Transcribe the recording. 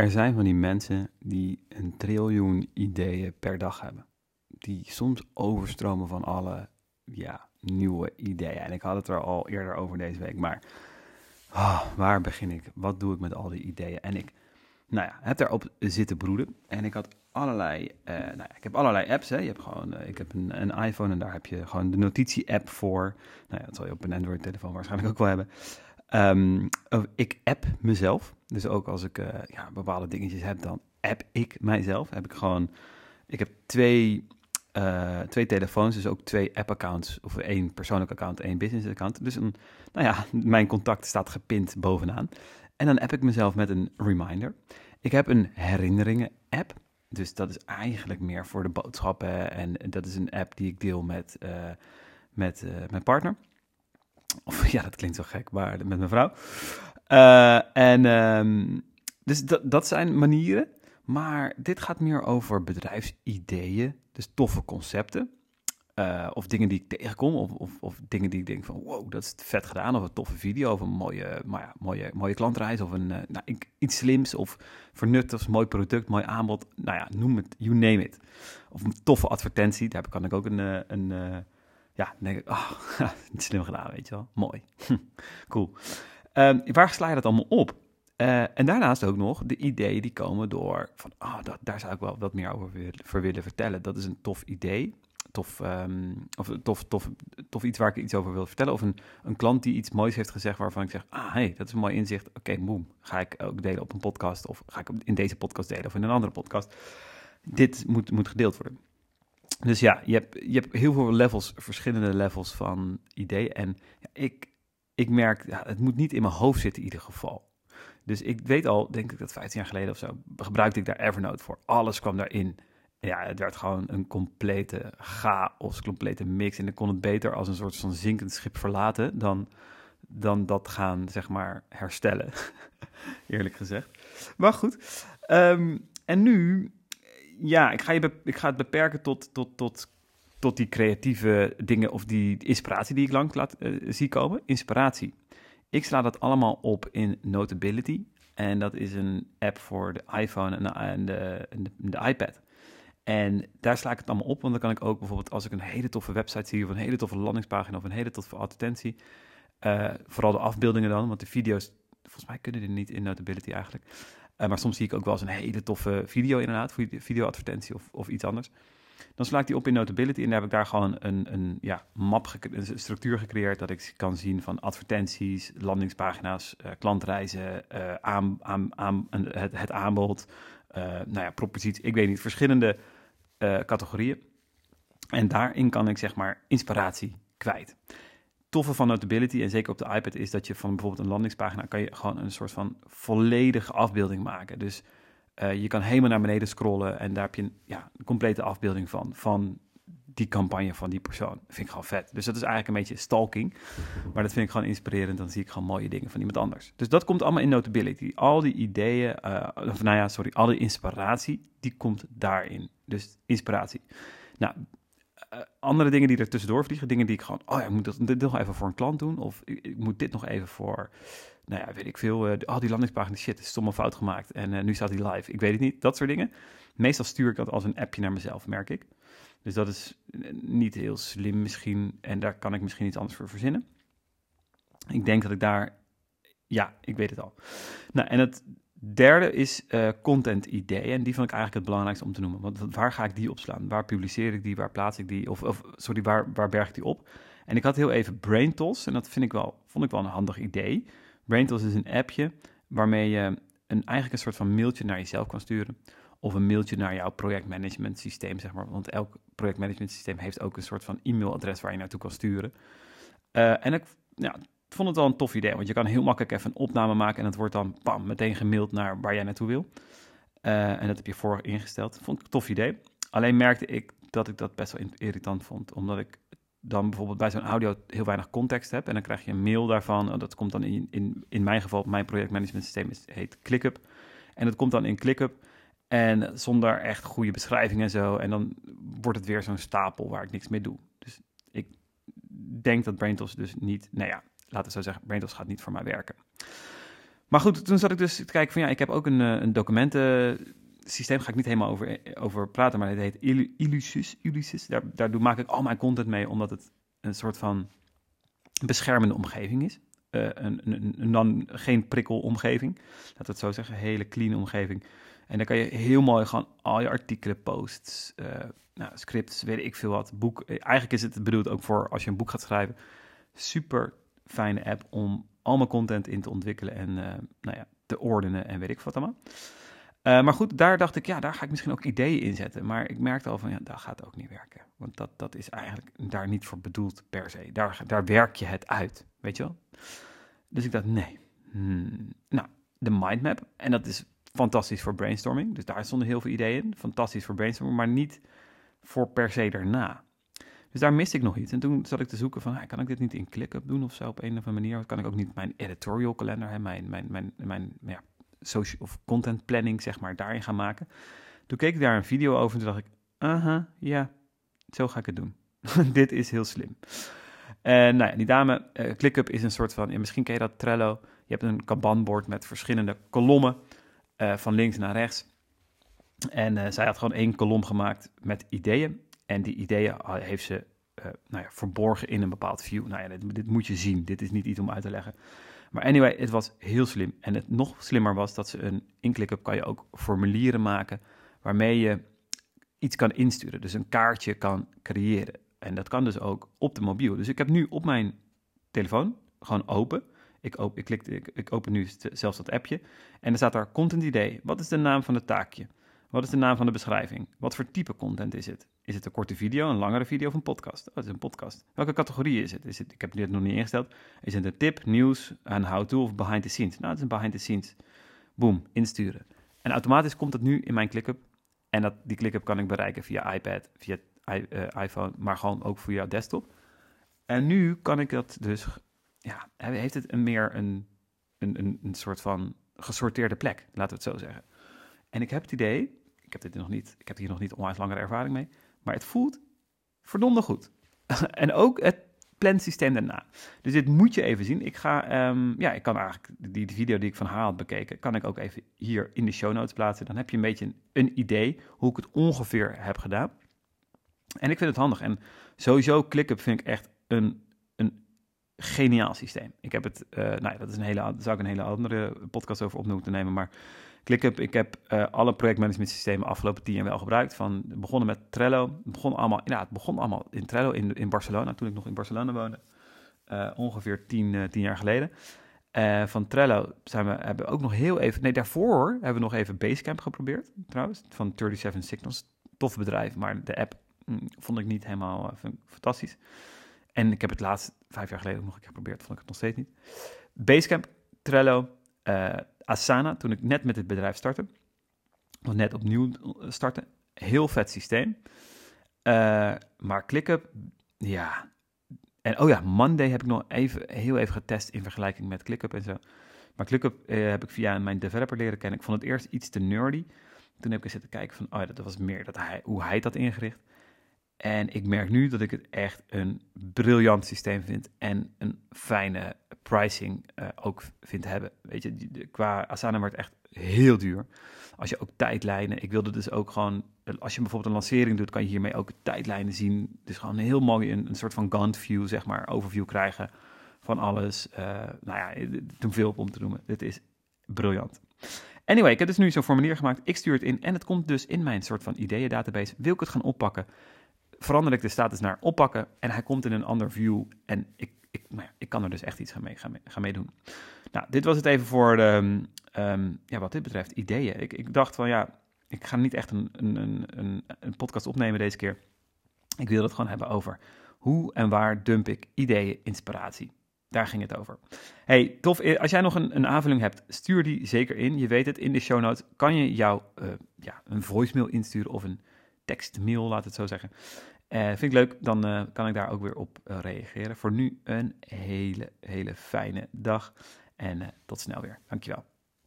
Er zijn van die mensen die een triljoen ideeën per dag hebben. Die soms overstromen van alle ja, nieuwe ideeën. En ik had het er al eerder over deze week. Maar ah, waar begin ik? Wat doe ik met al die ideeën? En ik nou ja, heb daarop zitten broeden. En ik had allerlei, uh, nou ja, ik heb allerlei apps. Hè. Je hebt gewoon, uh, ik heb een, een, iPhone en daar heb je gewoon de notitie-app voor. Nou ja, dat zal je op een Android-telefoon waarschijnlijk ook wel hebben. Um, ik app mezelf. Dus ook als ik uh, ja, bepaalde dingetjes heb, dan app ik mijzelf. Heb ik gewoon, ik heb twee, twee telefoons, dus ook twee app-accounts. Of één persoonlijk account, één business-account. Dus een, nou ja, mijn contact staat gepind bovenaan. En dan app ik mezelf met een reminder. Ik heb een herinneringen-app. Dus dat is eigenlijk meer voor de boodschappen. En dat is een app die ik deel met, uh, met mijn partner. Of ja, dat klinkt zo gek, maar met mijn vrouw. Uh, en um, dus dat, dat zijn manieren. Maar dit gaat meer over bedrijfsideeën. Dus toffe concepten. Uh, of dingen die ik tegenkom, of, of, of, dingen die ik denk van wow, dat is vet gedaan, of een toffe video, of een mooie, maar ja, mooie, mooie klantreis, of een, uh, nou, iets slims, of vernuttigs, mooi product, mooi aanbod, nou ja, noem het, you name it. Of een toffe advertentie, daar kan ik ook een, een ja, denk ik, oh, slim gedaan, weet je wel, mooi, cool. Um, waar sla je dat allemaal op? en daarnaast ook nog de ideeën die komen door van, ah, daar zou ik wel wat meer over willen, willen vertellen. Dat is een tof idee tof, um, of tof, tof, tof iets waar ik iets over wil vertellen. Of een, een klant die iets moois heeft gezegd waarvan ik zeg, ah hey, dat is een mooi inzicht. Oké, okay, ga ik ook delen op een podcast of ga ik in deze podcast delen of in een andere podcast. Dit moet, moet gedeeld worden. Dus ja, je hebt, je hebt heel veel levels, verschillende levels van ideeën. En ik, ik merk, het moet niet in mijn hoofd zitten in ieder geval. Dus ik weet al, denk ik dat 15 jaar geleden of zo, gebruikte ik daar Evernote voor. Alles kwam daarin ja, het werd gewoon een complete chaos, complete mix. En ik kon het beter als een soort van zinkend schip verlaten dan, dan dat gaan, zeg maar, herstellen. Eerlijk gezegd. Maar goed. Um, en nu, ja, ik ga, je ik ga het beperken tot, tot, tot, tot die creatieve dingen of die inspiratie die ik lang laat uh, zie komen. Inspiratie. Ik sla dat allemaal op in Notability. En dat is een app voor de iPhone en de, en de, iPad. En daar sla ik het allemaal op, want dan kan ik ook bijvoorbeeld als ik een hele toffe website zie of een hele toffe landingspagina of een hele toffe advertentie, uh, vooral de afbeeldingen dan, want de video's, volgens mij kunnen die niet in Notability eigenlijk. Uh, maar soms zie ik ook wel eens een hele toffe video inderdaad, videoadvertentie of, of iets anders. Dan sla ik die op in Notability en dan heb ik daar gewoon een, een ja, map, een structuur gecreëerd dat ik kan zien van advertenties, landingspagina's, uh, klantreizen, aan, aan, aan, het, aanbod, nou ja, propositie, ik weet niet, verschillende categorieën. En daarin kan ik zeg maar inspiratie kwijt. Toffe van Notability, en zeker op de iPad, is dat je van bijvoorbeeld een landingspagina kan je gewoon een soort van volledige afbeelding maken. Dus uh, je kan helemaal naar beneden scrollen en daar heb je een, ja, complete afbeelding van. Van die campagne van die persoon. Vind ik gewoon vet. Dus dat is eigenlijk een beetje stalking. Maar dat vind ik gewoon inspirerend. Dan zie ik gewoon mooie dingen van iemand anders. Dus dat komt allemaal in Notability. Al die ideeën, uh, of nou ja, sorry, alle inspiratie, die komt daarin. Dus inspiratie. Nou, uh, andere dingen die er tussendoor vliegen, dingen die ik gewoon, oh ja, ik moet dat, dit nog even voor een klant doen. Of ik, ik moet dit nog even voor, nou ja, weet ik veel. Uh, oh, die landingspagina, shit, is stomme fout gemaakt. En nu staat die live. Ik weet het niet. Dat soort dingen. Meestal stuur ik dat als een appje naar mezelf, merk ik. Dus dat is niet heel slim misschien. En daar kan ik misschien iets anders voor verzinnen. Ik denk dat ik daar. Ja, ik weet het al. Nou, en het derde is uh, content ideeën. En die vond ik eigenlijk het belangrijkste om te noemen. Want waar ga ik die opslaan? Waar publiceer ik die? Waar plaats ik die? Of, of sorry, waar, waar berg ik die op? En ik had heel even BrainTos. En dat vind ik wel, vond ik wel een handig idee. BrainTos is een appje waarmee je een, eigenlijk een soort van mailtje naar jezelf kan sturen of een mailtje naar jouw projectmanagement systeem, zeg maar. Want elk projectmanagement systeem heeft ook een soort van e-mailadres waar je naartoe kan sturen. Uh, en ik ja, vond het wel een tof idee, want je kan heel makkelijk even een opname maken en het wordt dan bam, meteen gemaild naar waar jij naartoe wil. Uh, en dat heb je voor ingesteld. Vond ik een tof idee. Alleen merkte ik dat ik dat best wel irritant vond, omdat ik dan bijvoorbeeld bij zo'n audio heel weinig context heb en dan krijg je een mail daarvan. Dat komt dan in, in, in mijn geval, mijn projectmanagement systeem is, heet ClickUp. En dat komt dan in ClickUp en zonder echt goede beschrijving en zo. En dan wordt het weer zo'n stapel waar ik niks mee doe. Dus ik denk dat BrainTos dus niet... Nou ja, laten we zo zeggen, BrainTos gaat niet voor mij werken. Maar goed, toen zat ik dus te kijken van ja, ik heb ook een, een documentensysteem. Ga ik niet helemaal over, over praten, maar het heet Illusis. Illusis. Daar, daar maak ik al mijn content mee, omdat het een soort van beschermende omgeving is. Uh, een, een, een, dan geen prikkelomgeving, laat het zo zeggen, hele clean omgeving. En dan kan je heel mooi gewoon al je artikelen, posts, nou, scripts, weet ik veel wat. Boek. Eigenlijk is het bedoeld ook voor als je een boek gaat schrijven. Super fijne app om al mijn content in te ontwikkelen en uh, nou ja, te ordenen en weet ik wat allemaal. Uh, maar goed, daar dacht ik, ja, daar ga ik misschien ook ideeën in zetten. Maar ik merkte al van, ja, dat gaat ook niet werken. Want dat, dat is eigenlijk daar niet voor bedoeld per se. Daar, daar werk je het uit, weet je wel? Dus ik dacht, nee. Hmm. Nou, de mindmap. En dat is fantastisch voor brainstorming. Dus daar stonden heel veel ideeën. Fantastisch voor brainstorming, maar niet voor per se daarna. Dus daar miste ik nog iets. En toen zat ik te zoeken van, kan ik dit niet in ClickUp doen of zo op een of andere manier? Of kan ik ook niet mijn editorial calendar, hè, mijn, mijn, mijn, mijn ja, social of content planning, zeg maar, daarin gaan maken? Toen keek ik daar een video over en toen dacht ik, aha, ja, zo ga ik het doen. dit is heel slim. En nou ja, die dame, uh, ClickUp is een soort van, misschien ken je dat Trello. Je hebt een Kanban-bord met verschillende kolommen uh, van links naar rechts. En uh, zij had gewoon één kolom gemaakt met ideeën. En die ideeën heeft ze nou ja, verborgen in een bepaald view. Nou ja, dit, dit, moet je zien. Dit is niet iets om uit te leggen. Maar anyway, het was heel slim. En het nog slimmer was dat ze een in ClickUp kan je ook formulieren maken waarmee je iets kan insturen. Dus een kaartje kan creëren. En dat kan dus ook op de mobiel. Dus ik heb nu op mijn telefoon gewoon open. Ik, open, ik, klik, ik, ik open nu zelfs dat appje. En er staat daar content idee. Wat is de naam van het taakje? Wat is de naam van de beschrijving? Wat voor type content is het? Is het een korte video, een langere video of een podcast? Oh, het is een podcast. Welke categorie is het? Is het ik heb dit nog niet ingesteld. Is het een tip, nieuws, een how-to of behind the scenes? Nou, het is een behind the scenes. Boom, insturen. En automatisch komt het nu in mijn ClickUp. En dat, die ClickUp kan ik bereiken via iPad, via uh, iPhone, maar gewoon ook jouw desktop. En nu kan ik dat dus, ja, heeft het een meer een, een, een, een soort van gesorteerde plek, laten we het zo zeggen. En ik heb het idee, ik heb dit nog niet, ik heb hier nog niet onwijs langere ervaring mee, maar het voelt verdomde goed. en ook het plansysteem daarna. Dus dit moet je even zien. Ik ga, um, ja, ik kan eigenlijk die, die, video die ik van haar had bekeken, kan ik ook even hier in de show notes plaatsen. Dan heb je een beetje een, idee hoe ik het ongeveer heb gedaan. En ik vind het handig. En sowieso ClickUp vind ik echt een, een geniaal systeem. Ik heb het, uh, nou ja, dat is een hele, daar zou ik een hele andere podcast over op moeten nemen. Maar ClickUp, ik heb uh, alle projectmanagement systemen afgelopen tien jaar wel gebruikt. Van, begonnen met Trello. Het begon allemaal, ja, het begon allemaal in Trello in, in Barcelona, toen ik nog in Barcelona woonde. Uh, ongeveer tien, tien jaar geleden. van Trello zijn we, hebben we ook nog heel even... Nee, daarvoor hebben we nog even Basecamp geprobeerd, trouwens. Van 37 Signals. Tof bedrijf, maar de app Mm, vond ik niet helemaal fantastisch. En ik heb het laatst vijf jaar geleden nog een keer geprobeerd, vond ik het nog steeds niet. Basecamp, Trello, Asana, toen ik net met het bedrijf startte. Nog net opnieuw starten. Heel vet systeem. Uh, maar ClickUp, ja. En oh ja, Monday heb ik nog even, heel even getest in vergelijking met ClickUp en zo. Maar ClickUp heb ik via mijn developer leren kennen. Ik vond het eerst iets te nerdy. Toen heb ik zitten kijken van, oh ja, dat was meer dat hij, hoe hij dat ingericht. En ik merk nu dat ik het echt een briljant systeem vind en een fijne pricing uh, ook vind hebben. Weet je, qua Asana wordt echt heel duur. Als je ook tijdlijnen, ik wilde dus ook gewoon, als je bijvoorbeeld een lancering doet, kan je hiermee ook tijdlijnen zien. Dus gewoon heel mooi een, een soort van Gantt view, zeg maar, overview krijgen van alles. Uh, nou ja, te veel om te noemen. Dit is briljant. Anyway, ik heb dus nu zo'n formulier gemaakt. Ik stuur het in en het komt dus in mijn soort van ideeën database. Wil ik het gaan oppakken? Verander ik de status naar oppakken en hij komt in een ander view en ik, ik, nou ja, ik kan er dus echt iets gaan mee, gaan gaan mee doen. Nou, dit was het even voor de, um, ja, wat dit betreft ideeën. Ik, ik dacht van ja, ik ga niet echt een, een, een, een podcast opnemen deze keer. Ik wil het gewoon hebben over hoe en waar dump ik ideeën, inspiratie. Daar ging het over. Hey, tof. Eh, als jij nog een, een aanvulling hebt, stuur die zeker in. Je weet het, in de show notes kan je jou uh, ja, een voicemail insturen of een tekstmail, laat het zo zeggen. Uh, vind ik leuk, dan uh, kan ik daar ook weer op uh, reageren. Voor nu een hele, hele fijne dag en tot snel weer. Dankjewel.